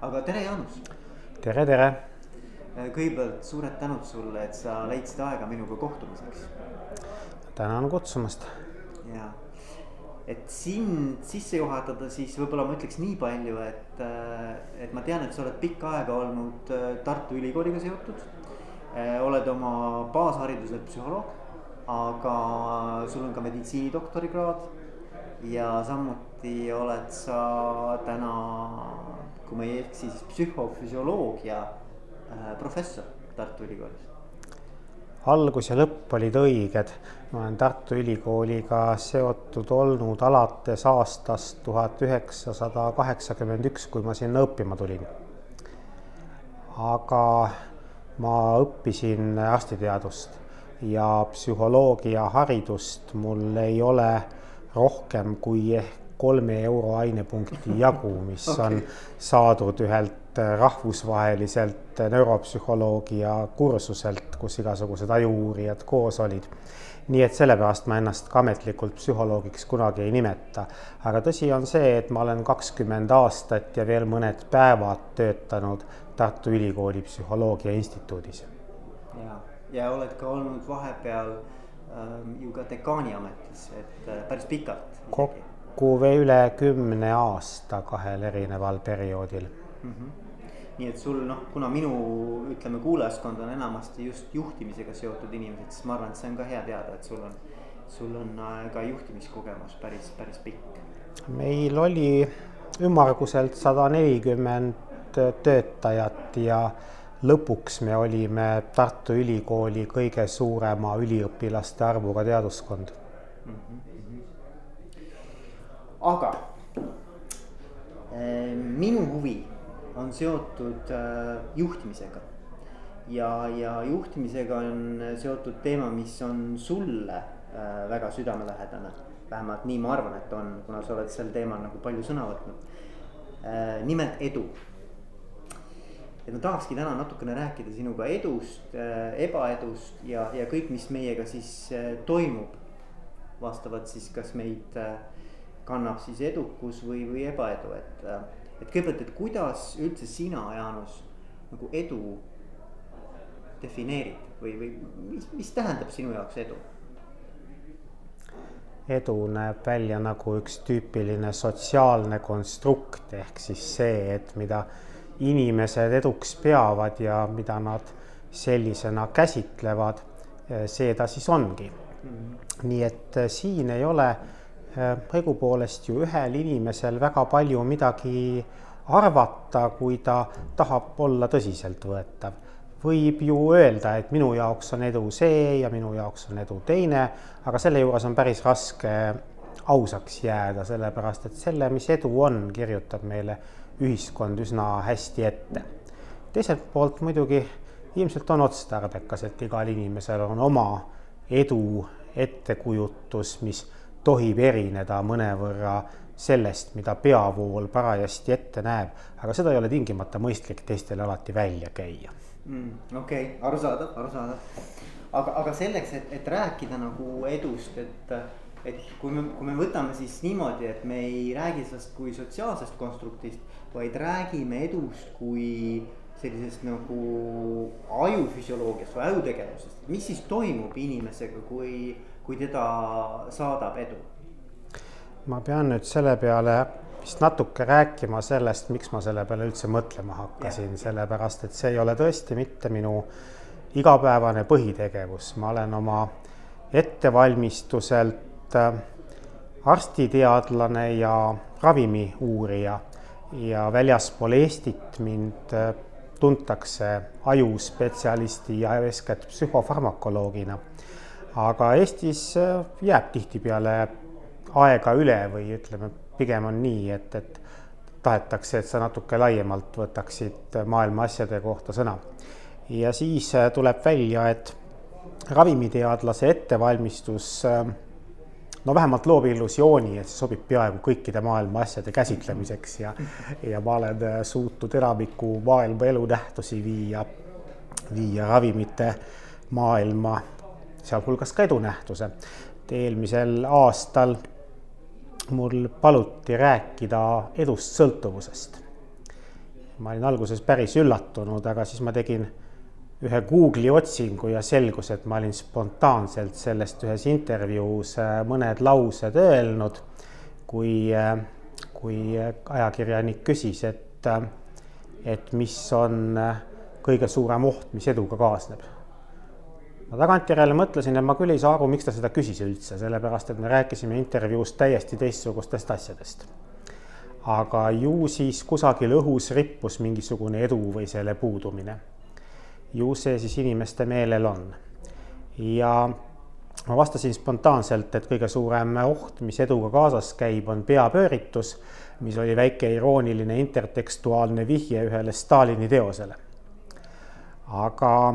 aga tere, Jaanus. tere, tere. kõigepealt suured tänud sulle, et sa leidsid aega minuga kohtumiseks. tänan kutsumast. ja, et sind sisse juhatada, siis võib-olla ma ütleks nii palju, et, et ma tean, et sa oled pikka aega olnud Tartu Ülikooliga seotud. oled oma baashariduselt psühholoog, aga sul on ka meditsiinidoktorikraad ja samuti oled sa täna kui ma ei eksi, siis psühhofüsioloogia äh, professor Tartu Ülikoolis. algus ja lõpp olid õiged. ma olen Tartu Ülikooliga seotud olnud alates aastast tuhat üheksasada kaheksakümmend üks, kui ma sinna õppima tulin. aga ma õppisin arstiteadust ja psühholoogia haridust mul ei ole rohkem kui ehk kolme euro ainepunkti jagu, mis okay. on saadud ühelt rahvusvaheliselt neuropsühholoogia kursuselt, kus igasugused ajuuurijad koos olid. nii et sellepärast ma ennast ka ametlikult psühholoogiks kunagi ei nimeta. aga tõsi on see, et ma olen kakskümmend aastat ja veel mõned päevad töötanud Tartu Ülikooli Psühholoogia Instituudis. ja, ja oled ka olnud vahepeal ähm, ju ka dekaani ametis, et äh, päris pikalt. Kokku või üle kümne aasta kahel erineval perioodil mm. -hmm. nii et sul noh, kuna minu ütleme, kuulajaskond on enamasti just juhtimisega seotud inimesed, siis ma arvan, et see on ka hea teada, et sul on, sul on äh, ka juhtimiskogemus päris, päris pikk. meil oli ümmarguselt sada nelikümmend töötajat ja lõpuks me olime Tartu Ülikooli kõige suurema üliõpilaste arvuga teaduskond mm. -hmm aga äh, minu huvi on seotud äh, juhtimisega. ja, ja juhtimisega on seotud teema, mis on sulle äh, väga südamelähedane. vähemalt nii ma arvan, et on, kuna sa oled sel teemal nagu palju sõna võtnud. nimelt edu. et ma tahakski täna natukene rääkida sinuga edust, ebaedust ja, ja kõik, mis meiega siis toimub. vastavalt siis, kas meid kannab siis edukus või, või ebaedu, et. et kõigepealt, et kuidas üldse sina, Jaanus, nagu edu defineerid või, või mis, mis tähendab sinu jaoks edu? edu näeb välja nagu üks tüüpiline sotsiaalne konstrukt ehk siis see, et mida inimesed eduks peavad ja mida nad sellisena käsitlevad, see ta siis ongi mm. -hmm. nii et siin ei ole õigupoolest ju ühel inimesel väga palju midagi arvata, kui ta tahab olla tõsiseltvõetav. võib ju öelda, et minu jaoks on edu see ja minu jaoks on edu teine, aga selle juures on päris raske ausaks jääda, sellepärast et selle, mis edu on, kirjutab meile ühiskond üsna hästi ette. teiselt poolt muidugi ilmselt on otstarbekas, et igal inimesel on oma edu ettekujutus, mis tohib erineda mõnevõrra sellest, mida peavool parajasti ette näeb, aga seda ei ole tingimata mõistlik teistele alati välja käia mm,. okei okay., arusaadav, arusaadav. aga, aga selleks, et, et rääkida nagu edust, et, et kui me, kui me võtame siis niimoodi, et me ei räägi sellest kui sotsiaalsest konstruktist, vaid räägime edust kui sellisest nagu ajufüsioloogiast või ajutegevusest, mis siis toimub inimesega, kui kui teda saadab edu? ma pean nüüd selle peale vist natuke rääkima sellest, miks ma selle peale üldse mõtlema hakkasin, sellepärast et see ei ole tõesti mitte minu igapäevane põhitegevus, ma olen oma ettevalmistuselt äh, arstiteadlane ja ravimiuurija. Ja väljaspool Eestit mind äh, tuntakse ajuspetsialisti ja eeskätt psühhofarmakoloogina aga Eestis äh, jääb tihtipeale aega üle või ütleme, pigem on nii, et, et tahetakse, et sa natuke laiemalt võtaksid maailma asjade kohta sõna. ja siis äh, tuleb välja, et ravimiteadlase ettevalmistus äh, no vähemalt loob illusiooni, et see sobib peaaegu kõikide maailma asjade käsitlemiseks ja, ja ma olen suutnud enamiku maailma elunähtusi viia, viia ravimite maailma sealhulgas ka edunähtuse. eelmisel aastal mul paluti rääkida edust sõltuvusest. ma olin alguses päris üllatunud, aga siis ma tegin ühe Google'i otsingu ja selgus, et ma olin spontaanselt sellest ühes intervjuus äh, mõned laused öelnud, kui, äh, kui ajakirjanik küsis, et, äh, et mis on kõige suurem oht, mis eduga kaasneb. Ma tagantjärele mõtlesin, et ma küll ei saa aru, miks ta seda küsis üldse, sellepärast et me rääkisime intervjuus täiesti teistsugustest asjadest aga ju siis kusagil õhus rippus mingisugune edu või selle puudumine. ju see siis inimeste meelel on. ja ma vastasin spontaanselt, et kõige suurem oht, mis eduga kaasas käib, on peapööritus, mis oli väike irooniline intertekstuaalne vihje ühele Stalini teosele. aga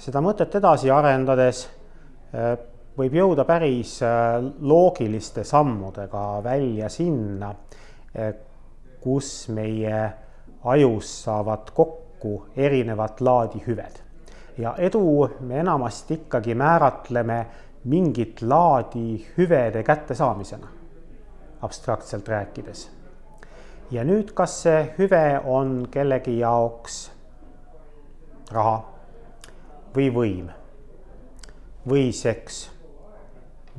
seda mõtet edasi arendades äh, võib jõuda päris äh, loogiliste sammudega välja sinna Eh, kus meie ajus saavad kokku erinevat laadi hüved. ja edu me enamasti ikkagi määratleme mingit laadi hüvede kättesaamisena, abstraktselt rääkides. ja nüüd, kas see hüve on kellegi jaoks raha või võim või seks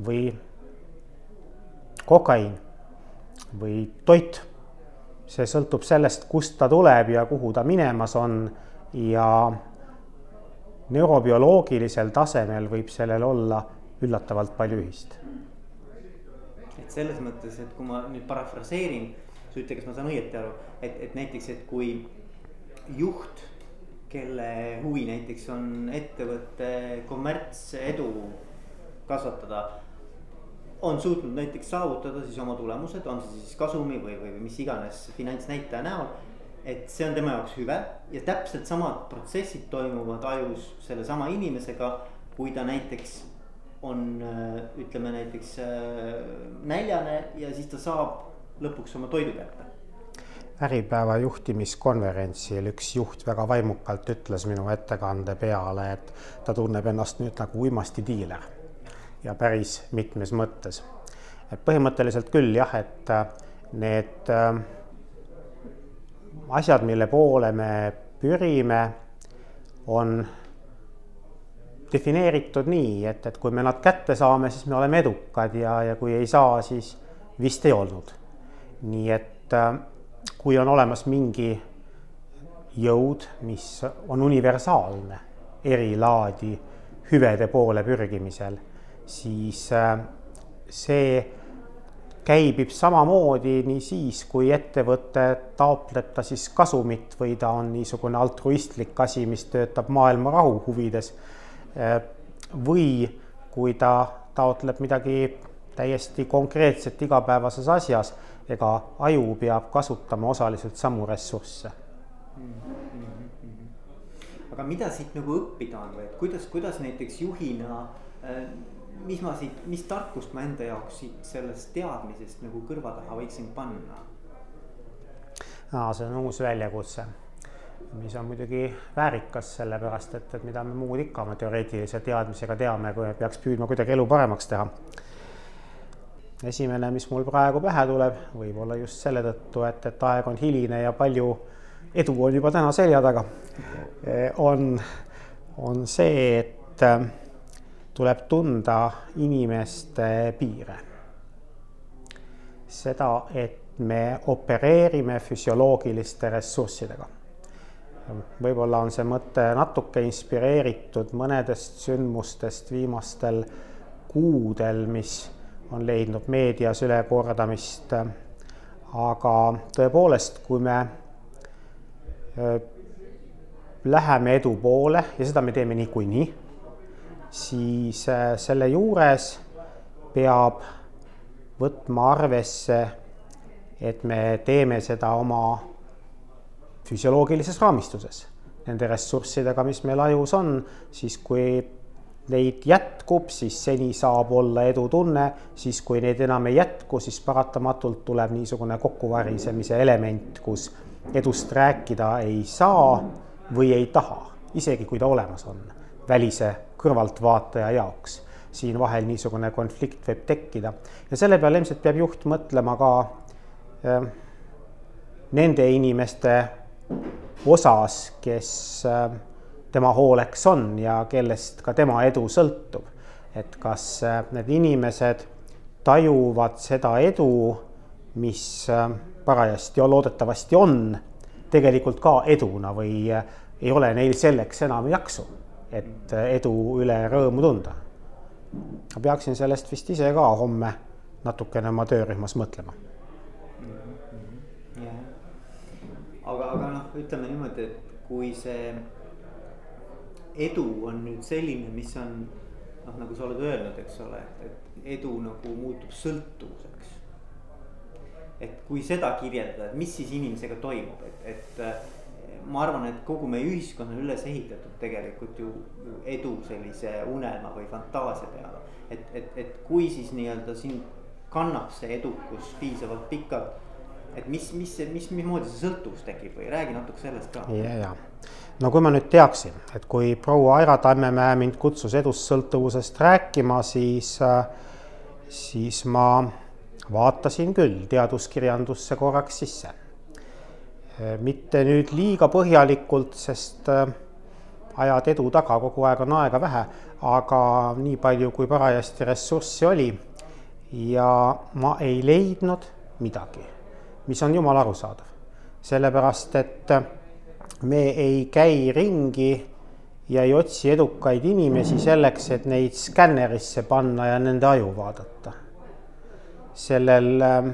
või kokaiin või toit. see sõltub sellest, kust ta tuleb ja kuhu ta minemas on ja neurobioloogilisel tasemel võib sellel olla üllatavalt palju ühist. et selles mõttes, et kui ma nüüd parafraseerin, sa ütle, kas ma saan õieti aru, et, et näiteks, et kui juht, kelle huvi näiteks on ettevõtte kommertsedu kasvatada on suutnud näiteks saavutada siis oma tulemused, on see siis kasumi või, või mis iganes finantsnäitaja näol. et see on tema jaoks hüve ja täpselt samad protsessid toimuvad ajus sellesama inimesega, kui ta näiteks on, ütleme näiteks äh, näljane ja siis ta saab lõpuks oma toidu kätte äripäeva juhtimiskonverentsil üks juht väga vaimukalt ütles minu ettekande peale, et ta tunneb ennast nüüd nagu uimastidiiler ja päris mitmes mõttes. et põhimõtteliselt küll jah, et äh, need äh, asjad, mille poole me pürime, on defineeritud nii, et, et kui me nad kätte saame, siis me oleme edukad ja, ja kui ei saa, siis vist ei olnud. nii et äh, kui on olemas mingi jõud, mis on universaalne eri laadi hüvede poole pürgimisel siis äh, see käibib samamoodi nii siis, kui ettevõte taotleb ta siis kasumit või ta on niisugune altruistlik asi, mis töötab maailma rahu huvides. Äh, või kui ta taotleb midagi täiesti konkreetset igapäevases asjas, ega aju peab kasutama osaliselt samu ressursse mm. -hmm. aga mida siit nagu õppida on või et kuidas, kuidas näiteks juhina äh, mis ma siit, mis tarkust ma enda jaoks siit sellest teadmisest nagu kõrva taha võiksin panna? aa, see on uus väljakutse, mis on muidugi väärikas, sellepärast et, et mida me muud ikka oma teoreetilise teadmisega teame, kui me peaks püüdma kuidagi elu paremaks teha. Esimene, mis mul praegu pähe tuleb, võib-olla just selle tõttu, et, et aeg on hiline ja palju edu on juba täna selja taga, on, on see, et tuleb tunda inimeste piire. seda, et me opereerime füsioloogiliste ressurssidega. võib-olla on see mõte natuke inspireeritud mõnedest sündmustest viimastel kuudel, mis on leidnud meedias ülekordamist. aga tõepoolest, kui me äh, läheme edu poole ja seda me teeme niikuinii siis selle juures peab võtma arvesse, et me teeme seda oma füsioloogilises raamistuses, nende ressurssidega, mis meil ajus on, siis kui neid jätkub, siis seni saab olla edutunne, siis kui neid enam ei jätku, siis paratamatult tuleb niisugune kokkuvarisemise element, kus edust rääkida ei saa või ei taha, isegi kui ta olemas on, välise kõrvaltvaataja jaoks. siin vahel niisugune konflikt võib tekkida ja selle peale ilmselt peab juht mõtlema ka äh, nende inimeste osas, kes äh, tema hooleks on ja kellest ka tema edu sõltub. et kas äh, need inimesed tajuvad seda edu, mis parajasti ja loodetavasti on, tegelikult ka eduna või ei ole neil selleks enam jaksu, et edu üle rõõmu tunda. ma peaksin sellest vist ise ka homme natukene oma töörühmas mõtlema aga, aga noh, ütleme niimoodi, et kui see edu on nüüd selline, mis on noh, nagu sa oled öelnud, eks ole, et edu nagu muutub sõltuvuseks. et kui seda kirjeldada, et mis siis inimesega toimub, et, et ma arvan, et kogu meie ühiskond on üles ehitatud tegelikult ju edu sellise unelma või fantaasia peale. et, et, et kui siis nii-öelda sind kannab see edukus piisavalt pikalt et mis, mis, mis, mismoodi see sõltuvus tekib või räägi natuke sellest ka. ja, ja no kui ma nüüd teaksin, et kui proua Aira Tammemäe mind kutsus edust sõltuvusest rääkima, siis, siis ma vaatasin küll teaduskirjandusse korraks sisse. mitte nüüd liiga põhjalikult, sest äh, ajad edu taga, kogu aeg on aega vähe, aga nii palju, kui parajasti ressurssi oli. ja ma ei leidnud midagi mis on jumala arusaadav. sellepärast, et me ei käi ringi ja ei otsi edukaid inimesi selleks, et neid skännerisse panna ja nende aju vaadata. sellel ähm,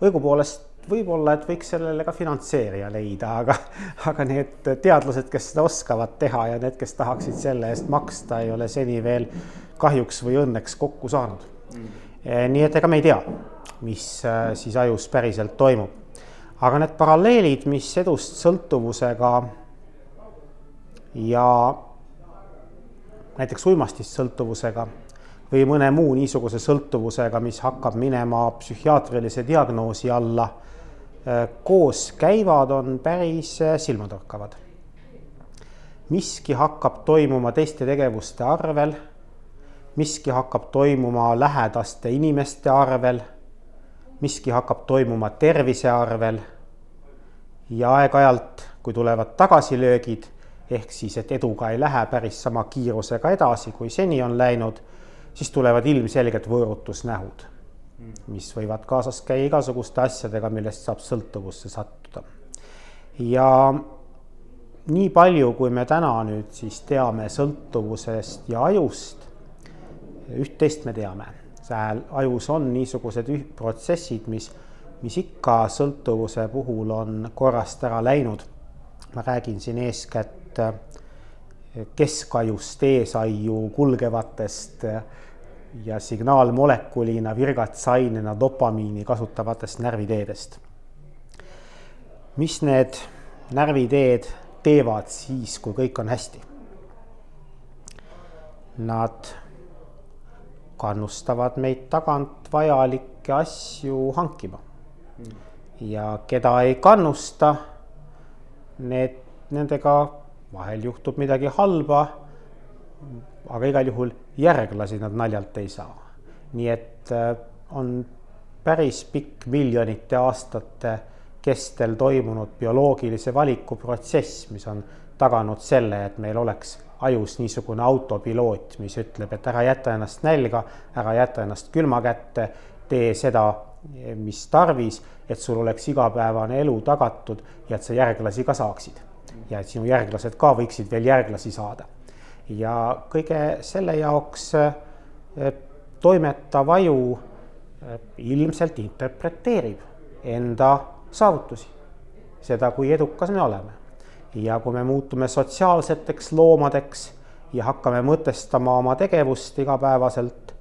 õigupoolest võib-olla, et võiks sellele ka finantseerija leida, aga, aga need teadlased, kes seda oskavad teha ja need, kes tahaksid selle eest maksta, ei ole seni veel kahjuks või õnneks kokku saanud mm.. nii et ega me ei tea mis äh, siis ajus päriselt toimub. aga need paralleelid, mis edust sõltuvusega ja näiteks uimastist sõltuvusega või mõne muu niisuguse sõltuvusega, mis hakkab minema psühhiaatrilise diagnoosi alla, äh, koos käivad, on päris äh, silmatorkavad. miski hakkab toimuma teiste tegevuste arvel, miski hakkab toimuma lähedaste inimeste arvel miski hakkab toimuma tervise arvel ja aeg-ajalt, kui tulevad tagasilöögid, ehk siis, et eduga ei lähe päris sama kiirusega edasi, kui seni on läinud, siis tulevad ilmselged võõrutusnähud, mis võivad kaasas käia igasuguste asjadega, millest saab sõltuvusse sattuda. ja nii palju, kui me täna nüüd siis teame sõltuvusest ja ajust, üht-teist me teame seal ajus on niisugused protsessid, mis, mis ikka sõltuvuse puhul on korrast ära läinud. ma räägin siin eeskätt eh, keskajust eesaiu kulgevatest eh, ja signaalmolekulina, virgatsainena dopamiini kasutavatest närviteedest. mis need närviteed teevad siis, kui kõik on hästi? Nad kannustavad meid tagant vajalikke asju hankima. ja keda ei kannusta, need, nendega vahel juhtub midagi halba, aga igal juhul järglasi nad naljalt ei saa. nii et äh, on päris pikk miljonite aastate kestel toimunud bioloogilise valiku protsess, mis on taganud selle, et meil oleks ajus niisugune autopiloot, mis ütleb, et ära jäta ennast nälga, ära jäta ennast külma kätte, tee seda, mis tarvis, et sul oleks igapäevane elu tagatud ja et sa järglasi ka saaksid. ja et sinu järglased ka võiksid veel järglasi saada. ja kõige selle jaoks eh, toimetav aju eh, ilmselt interpreteerib enda saavutusi, seda, kui edukas me oleme ja kui me muutume sotsiaalseteks loomadeks ja hakkame mõtestama oma tegevust igapäevaselt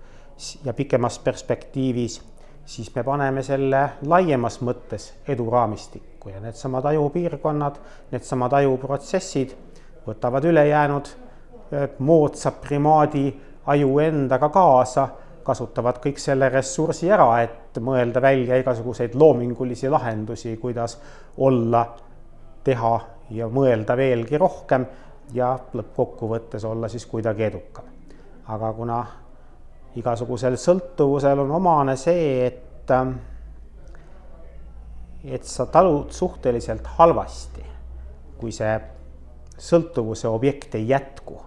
ja pikemas perspektiivis, siis me paneme selle laiemas mõttes eduraamistikku ja needsamad ajupiirkonnad, needsamad ajuprotsessid võtavad ülejäänud moodsa primaadi aju endaga kaasa, kasutavad kõik selle ressursi ära, et mõelda välja igasuguseid loomingulisi lahendusi, kuidas olla, teha ja mõelda veelgi rohkem ja lõppkokkuvõttes olla siis kuidagi edukam. aga kuna igasugusel sõltuvusel on omane see, et, et sa talud suhteliselt halvasti kui see sõltuvuse objekt ei jätku,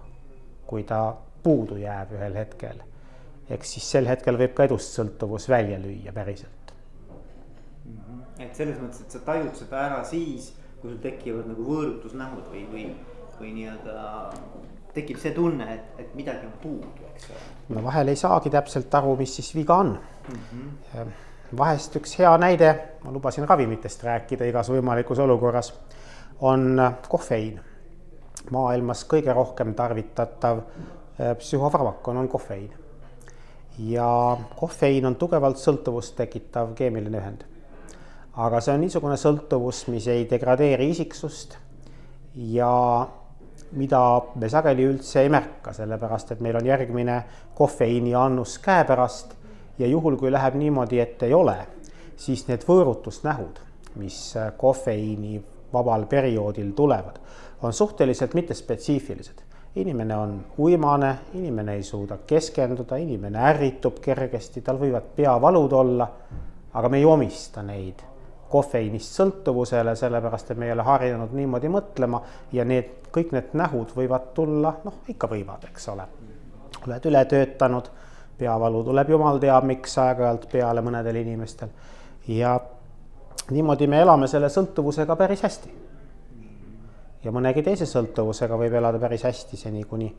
kui ta puudu jääb ühel hetkel, eks siis sel hetkel võib ka edust sõltuvus välja lüüa päriselt mm. -hmm. et selles mõttes, et sa tajud seda ära siis, kui sul tekivad nagu võõrutusnähud või, või, või nii-öelda tekib see tunne, et, et midagi on puudu, eks ole. no vahel ei saagi täpselt aru, mis siis viga on mm. -hmm. vahest üks hea näide, ma lubasin ravimitest rääkida igas võimalikus olukorras, on kofeiin maailmas kõige rohkem tarvitatav äh, psühhofarmakon on kofeiin. ja kofeiin on tugevalt sõltuvust tekitav keemiline ühend. Aga see on niisugune sõltuvus, mis ei degradeeri isiksust ja mida me sageli üldse ei märka, sellepärast et meil on järgmine kofeiini annus käepärast ja juhul, kui läheb niimoodi, et ei ole, siis need võõrutusnähud, mis kofeiini vabal perioodil tulevad, on suhteliselt mittespetsiifilised. inimene on uimane, inimene ei suuda keskenduda, inimene ärritub kergesti, tal võivad peavalud olla, aga me ei omista neid kofeiinist sõltuvusele, sellepärast et me ei ole harjunud niimoodi mõtlema ja need, kõik need nähud võivad tulla, noh, ikka võivad, eks ole. oled üle töötanud, peavalu tuleb jumal teab miks aeg-ajalt peale mõnedel inimestel ja niimoodi me elame selle sõltuvusega päris hästi ja mõnegi teise sõltuvusega võib elada päris hästi seni, kuni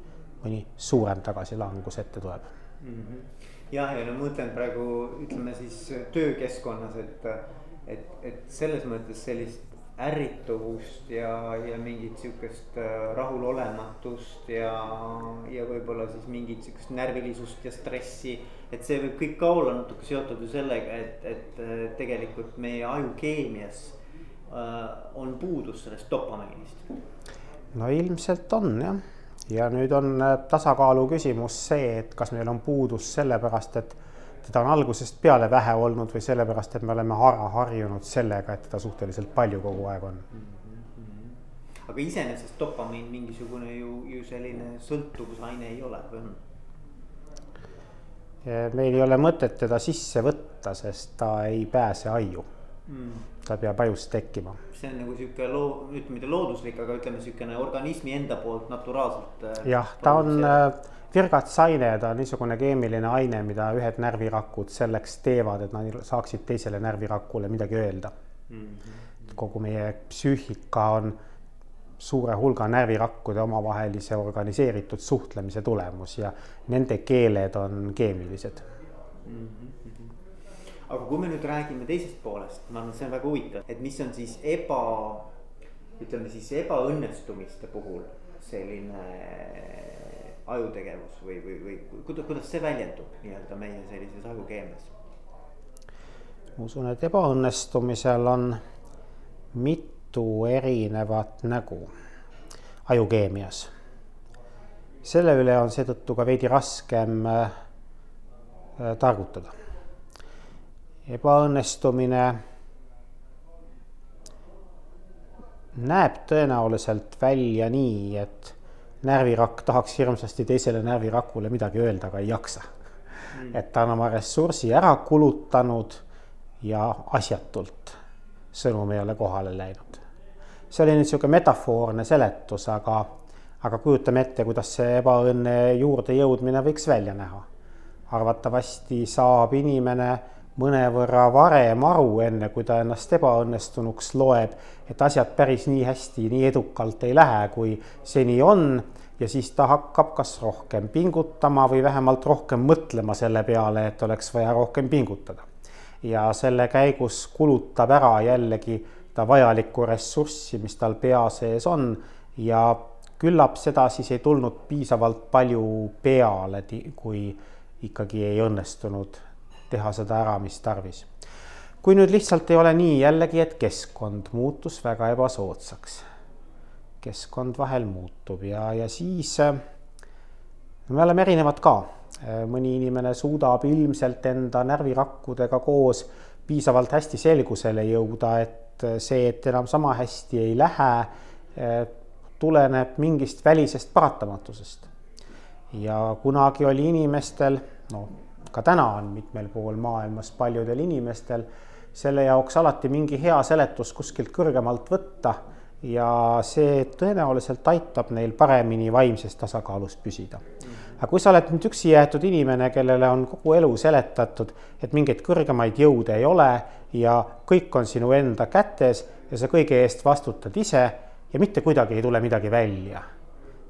mõni suurem tagasilangus ette tuleb mm. -hmm. jah, ja no ma mõtlen praegu ütleme siis töökeskkonnas, et, et, et selles mõttes sellist ärrituvust ja, ja mingit sihukest äh, rahulolematust ja, ja võib-olla siis mingit sihukest närvilisust ja stressi. et see võib kõik ka olla natuke seotud ju sellega, et, et tegelikult meie ajukeemias Äh, on puudus sellest dopamiinist? no ilmselt on jah, ja nüüd on äh, tasakaalu küsimus see, et kas meil on puudus sellepärast, et teda on algusest peale vähe olnud või sellepärast, et me oleme ära harjunud sellega, et teda suhteliselt palju kogu aeg on mm. -hmm. aga iseenesest dopamiin mingisugune ju, ju selline sõltuvusaine ei ole või on? meil ei ole mõtet teda sisse võtta, sest ta ei pääse aiu mm ta peab ajust tekkima. see on nagu sihuke loo, ütleme mitte looduslik, aga ütleme sihukene organismi enda poolt naturaalselt. Äh, jah, ta on äh, virgatsaine, ta on niisugune keemiline aine, mida ühed närvirakud selleks teevad, et nad saaksid teisele närvirakule midagi öelda mm. -hmm. kogu meie psüühika on suure hulga närvirakkude omavahelise organiseeritud suhtlemise tulemus ja nende keeled on keemilised mm. -hmm aga kui me nüüd räägime teisest poolest, ma arvan, et see on väga huvitav, et mis on siis eba, ütleme siis ebaõnnestumiste puhul selline ajutegevus või, või, või kuidas, see väljendub nii-öelda meie sellises ajukeemias? ma usun, et ebaõnnestumisel on mitu erinevat nägu ajukeemias. selle üle on seetõttu ka veidi raskem äh, targutada ebaõnnestumine näeb tõenäoliselt välja nii, et närvirakk tahaks hirmsasti teisele närvirakule midagi öelda, aga ei jaksa mm.. et ta on oma ressursi ära kulutanud ja asjatult sõnum ei ole kohale läinud. see oli nüüd niisugune metafoorne seletus, aga, aga kujutame ette, kuidas see ebaõnne juurde jõudmine võiks välja näha. arvatavasti saab inimene mõnevõrra varem aru, enne kui ta ennast ebaõnnestunuks loeb, et asjad päris nii hästi, nii edukalt ei lähe, kui seni on ja siis ta hakkab kas rohkem pingutama või vähemalt rohkem mõtlema selle peale, et oleks vaja rohkem pingutada. ja selle käigus kulutab ära jällegi ta vajalikku ressurssi, mis tal pea sees on ja küllap seda siis ei tulnud piisavalt palju peale, kui ikkagi ei õnnestunud teha seda ära, mis tarvis. kui nüüd lihtsalt ei ole nii jällegi, et keskkond muutus väga ebasoodsaks. keskkond vahel muutub ja, ja siis äh, me oleme erinevad ka. Äh, mõni inimene suudab ilmselt enda närvirakkudega koos piisavalt hästi selgusele jõuda, et äh, see, et enam sama hästi ei lähe, tuleneb mingist välisest paratamatusest. ja kunagi oli inimestel, no ka täna on mitmel pool maailmas paljudel inimestel selle jaoks alati mingi hea seletus kuskilt kõrgemalt võtta ja see tõenäoliselt aitab neil paremini vaimses tasakaalus püsida. aga kui sa oled nüüd üksi jäetud inimene, kellele on kogu elu seletatud, et mingeid kõrgemaid jõude ei ole ja kõik on sinu enda kätes ja sa kõige eest vastutad ise ja mitte kuidagi ei tule midagi välja,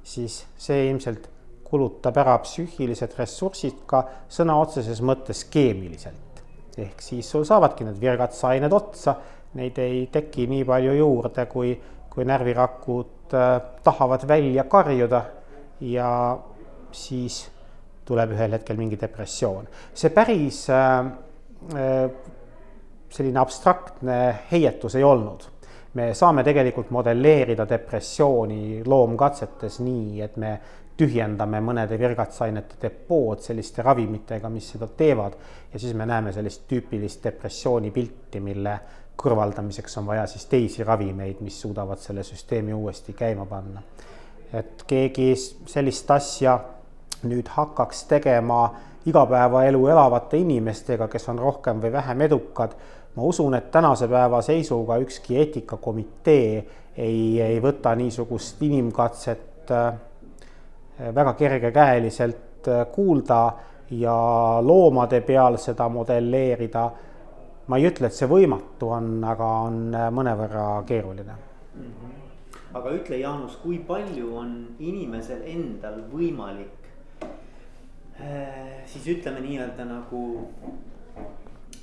siis see ilmselt kulutab ära psüühilised ressursid ka sõna otseses mõttes keemiliselt. ehk siis sul saavadki need virgatsained otsa, neid ei teki nii palju juurde, kui kui närvirakud äh, tahavad välja karjuda ja siis tuleb ühel hetkel mingi depressioon. see päris äh, äh, selline abstraktne heietus ei olnud. me saame tegelikult modelleerida depressiooni loomkatsetes nii, et me tühjendame mõnede virgatsainete depood selliste ravimitega, mis seda teevad ja siis me näeme sellist tüüpilist depressiooni pilti, mille kõrvaldamiseks on vaja siis teisi ravimeid, mis suudavad selle süsteemi uuesti käima panna. et keegi sellist asja nüüd hakkaks tegema igapäevaelu elavate inimestega, kes on rohkem või vähem edukad, ma usun, et tänase päeva seisuga ükski eetikakomitee ei, ei võta niisugust inimkatset äh, väga kergekäeliselt äh, kuulda ja loomade peal seda modelleerida ma ei ütle, et see võimatu on, aga on äh, mõnevõrra keeruline mm. -hmm. aga ütle, Jaanus, kui palju on inimesel endal võimalik siis ütleme nii-öelda nagu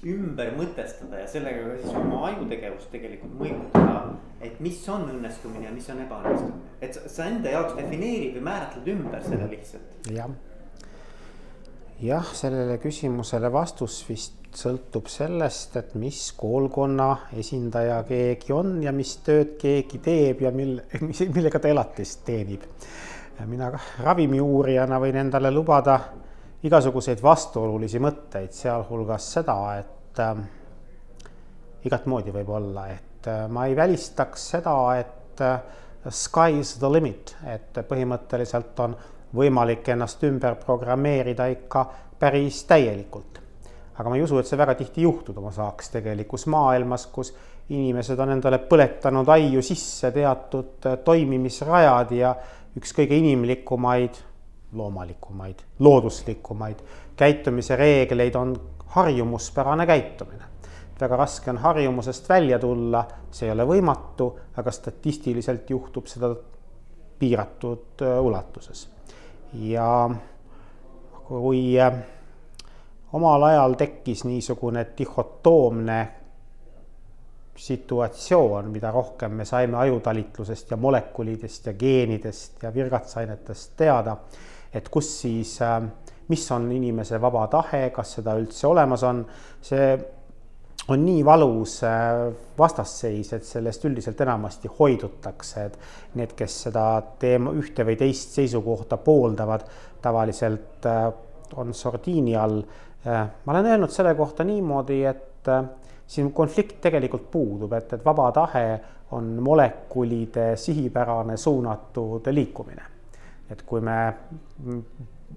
ümber mõtestada ja sellega ka siis oma ajutegevust tegelikult mõjutada. et mis on õnnestumine ja mis on ebaõnnestumine, et sa, sa enda jaoks defineerid või määratled ümber selle lihtsalt. jah, jah, sellele küsimusele vastus vist sõltub sellest, et mis koolkonna esindaja keegi on ja mis tööd keegi teeb ja mille, millega ta elatist teenib. mina ravimiuurijana võin endale lubada igasuguseid vastuolulisi mõtteid, sealhulgas seda, et äh, igat moodi võib olla, et äh, ma ei välistaks seda, et äh, sky is the limit, et põhimõtteliselt on võimalik ennast ümber programmeerida ikka päris täielikult. Aga ma ei usu, et see väga tihti juhtuma saaks tegelikus maailmas, kus inimesed on endale põletanud aiu sisse teatud äh, toimimisrajad ja üks kõige inimlikumaid, loomalikumaid, looduslikumaid käitumise reegleid on harjumuspärane käitumine. väga raske on harjumusest välja tulla, see ei ole võimatu, aga statistiliselt juhtub seda piiratud äh, ulatuses. ja kui äh, omal ajal tekkis niisugune dihhotoomne situatsioon, mida rohkem me saime ajutalitlusest ja molekulidest ja geenidest ja virgatsainetest teada, et kus siis, äh, mis on inimese vaba tahe, kas seda üldse olemas on, see on nii valus äh, vastasseis, et sellest üldiselt enamasti hoidutakse, et need, kes seda teema ühte või teist seisukohta pooldavad, tavaliselt äh, on sordiini all Äh, ma olen öelnud selle kohta niimoodi, et siin konflikt tegelikult puudub, et, et vaba tahe on molekulide sihipärane suunatud liikumine. et kui me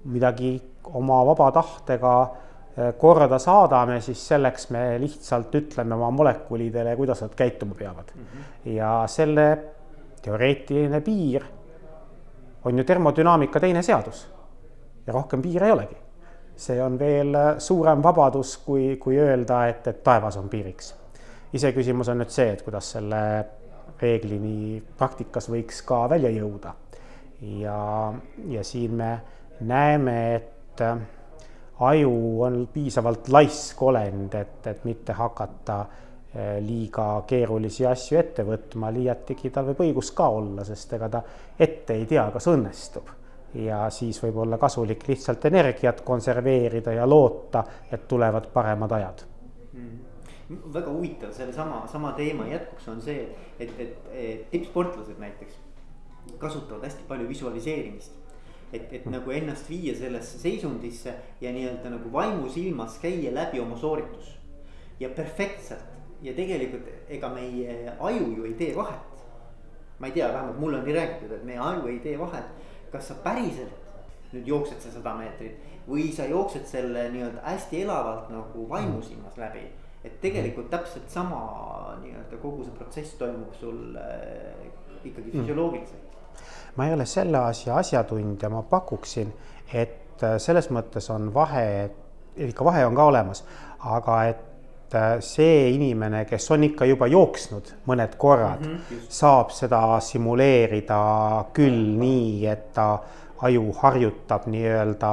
midagi oma vaba tahtega äh, korda saadame, siis selleks me lihtsalt ütleme oma molekulidele, kuidas nad käituma peavad mm. -hmm. ja selle teoreetiline piir on ju termodünaamika teine seadus ja rohkem piire ei olegi see on veel suurem vabadus, kui, kui öelda, et, et taevas on piiriks. iseküsimus on nüüd see, et kuidas selle reeglini praktikas võiks ka välja jõuda. ja, ja siin me näeme, et aju on piisavalt laisk olend, et, et mitte hakata eh, liiga keerulisi asju ette võtma, liiatigi tal võib õigus ka olla, sest ega ta ette ei tea, kas õnnestub ja siis võib olla kasulik lihtsalt energiat konserveerida ja loota, et tulevad paremad ajad mm. väga huvitav sellesama, sama teema jätkuks on see, et, et, et tippsportlased näiteks kasutavad hästi palju visualiseerimist. Et, et mm. nagu ennast viia sellesse seisundisse ja nii-öelda nagu vaimusilmas käia läbi oma sooritus. ja perfektselt ja tegelikult ega meie aju ju ei tee vahet. ma ei tea, vähemalt mulle on nii räägitud, et meie aju ei tee vahet kas sa päriselt nüüd jooksed see sada meetrit või sa jooksed selle nii-öelda hästi elavalt nagu vaimusilmas läbi. et tegelikult täpselt sama nii-öelda kogu see protsess toimub sul äh, ikkagi mm. füsioloogiliselt mm.. Ma ei ole selle asja asjatundja, ma pakuksin, et äh, selles mõttes on vahe, ikka vahe on ka olemas, aga et äh, see inimene, kes on ikka juba jooksnud mõned korrad mm, -hmm, saab seda simuleerida küll nii, et ta aju harjutab nii-öelda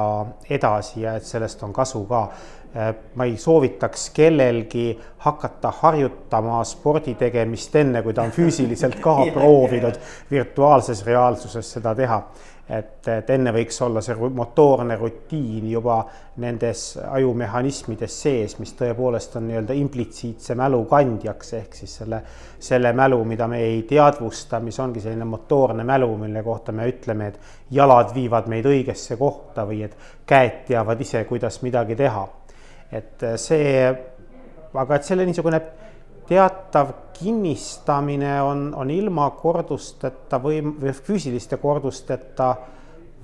edasi ja et sellest on kasu ka. Äh, ma ei soovitaks kellelgi hakata harjutama spordi tegemist enne, kui ta on füüsiliselt ka proovinud virtuaalses reaalsuses seda teha et, et enne võiks olla see motoorne rutiin juba nendes ajumehhanismides sees, mis tõepoolest on nii-öelda implitsiitse mälu kandjaks, ehk siis selle, selle mälu, mida me ei teadvusta, mis ongi selline motoorne mälu, mille kohta me ütleme, et jalad viivad meid õigesse kohta või et käed teavad ise, kuidas midagi teha. Et see, aga et selle niisugune teatav kinnistamine on, on ilma kordusteta või, või füüsiliste kordusteta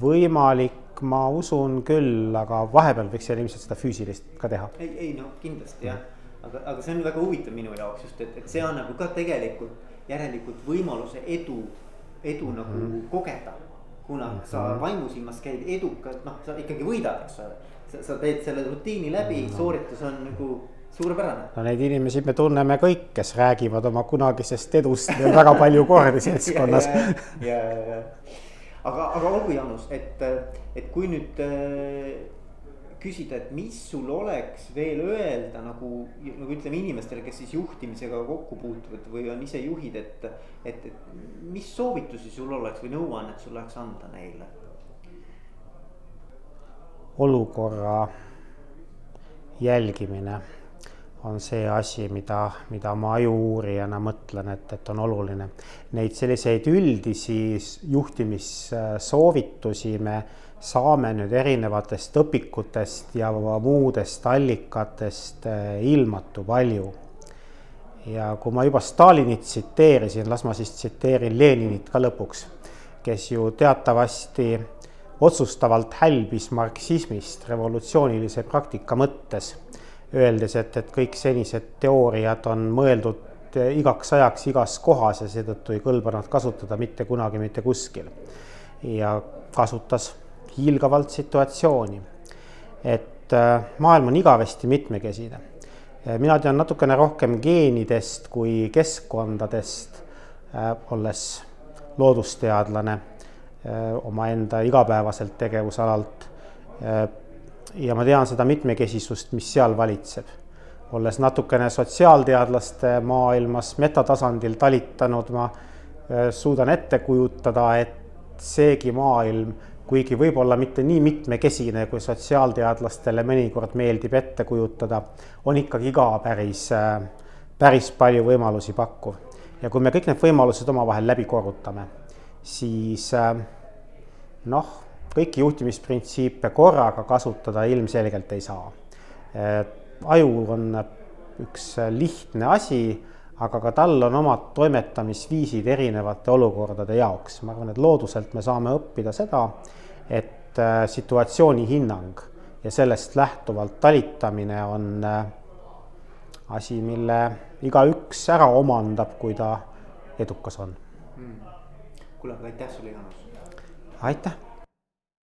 võimalik, ma usun küll, aga vahepeal võiks seal ilmselt seda füüsilist ka teha. ei, ei no kindlasti jah, aga, aga see on väga huvitav minu jaoks just, et, et see annab ju ka tegelikult järelikult võimaluse edu, edu mm -hmm. nagu mhm. kogeda. kuna mm -hmm. sa vaimusilmas käid edukalt, noh, sa ikkagi võidad, eks ole. Sa teed selle rutiini läbi mm, -hmm. sooritus on nagu suurepärane. no neid inimesi me tunneme kõik, kes räägivad oma kunagisest edust väga palju kordi seltskonnas ja, ja, ja, ja. aga, aga olgu, Jaanus, et, et kui nüüd äh, küsida, et mis sul oleks veel öelda nagu, nagu ütleme inimestele, kes siis juhtimisega kokku puutuvad või on ise juhid, et. et, et mis soovitusi sul oleks või nõuannet sul oleks anda neile? Olukorra jälgimine on see asi, mida, mida ma aju-uurijana mõtlen, et, et on oluline. Neid selliseid üldisi juhtimissoovitusi me saame nüüd erinevatest õpikutest ja muudest allikatest eh, ilmatu palju. ja kui ma juba Stalinit tsiteerisin, las ma siis tsiteerin Leninit ka lõpuks, kes ju teatavasti otsustavalt hälbis marksismist revolutsioonilise praktika mõttes öeldes, et, et kõik senised teooriad on mõeldud igaks ajaks igas kohas ja seetõttu ei kõlba nad kasutada mitte kunagi mitte kuskil. ja kasutas hiilgavalt situatsiooni, et äh, maailm on igavesti mitmekesine. Äh, mina tean natukene rohkem geenidest kui keskkondadest, olles loodusteadlane omaenda igapäevaselt tegevusalalt ja ma tean seda mitmekesisust, mis seal valitseb. olles natukene sotsiaalteadlaste maailmas metatasandil talitanud, ma äh, suudan ette kujutada, et seegi maailm, kuigi võib-olla mitte nii mitmekesine, kui sotsiaalteadlastele mõnikord meeldib ette kujutada, on ikkagi ka päris, äh, päris palju võimalusi pakkuv. ja kui me kõik need võimalused omavahel läbi korrutame, siis äh, noh kõiki juhtimisprintsiipe korraga kasutada ilmselgelt ei saa. aju on üks lihtne asi, aga ka tal on omad toimetamisviisid erinevate olukordade jaoks. ma arvan, et looduselt me saame õppida seda, et äh, situatsiooni hinnang ja sellest lähtuvalt talitamine on äh, asi, mille igaüks ära omandab, kui ta edukas on hmm.. Kuule, aga aitäh sulle, Jaanus. aitäh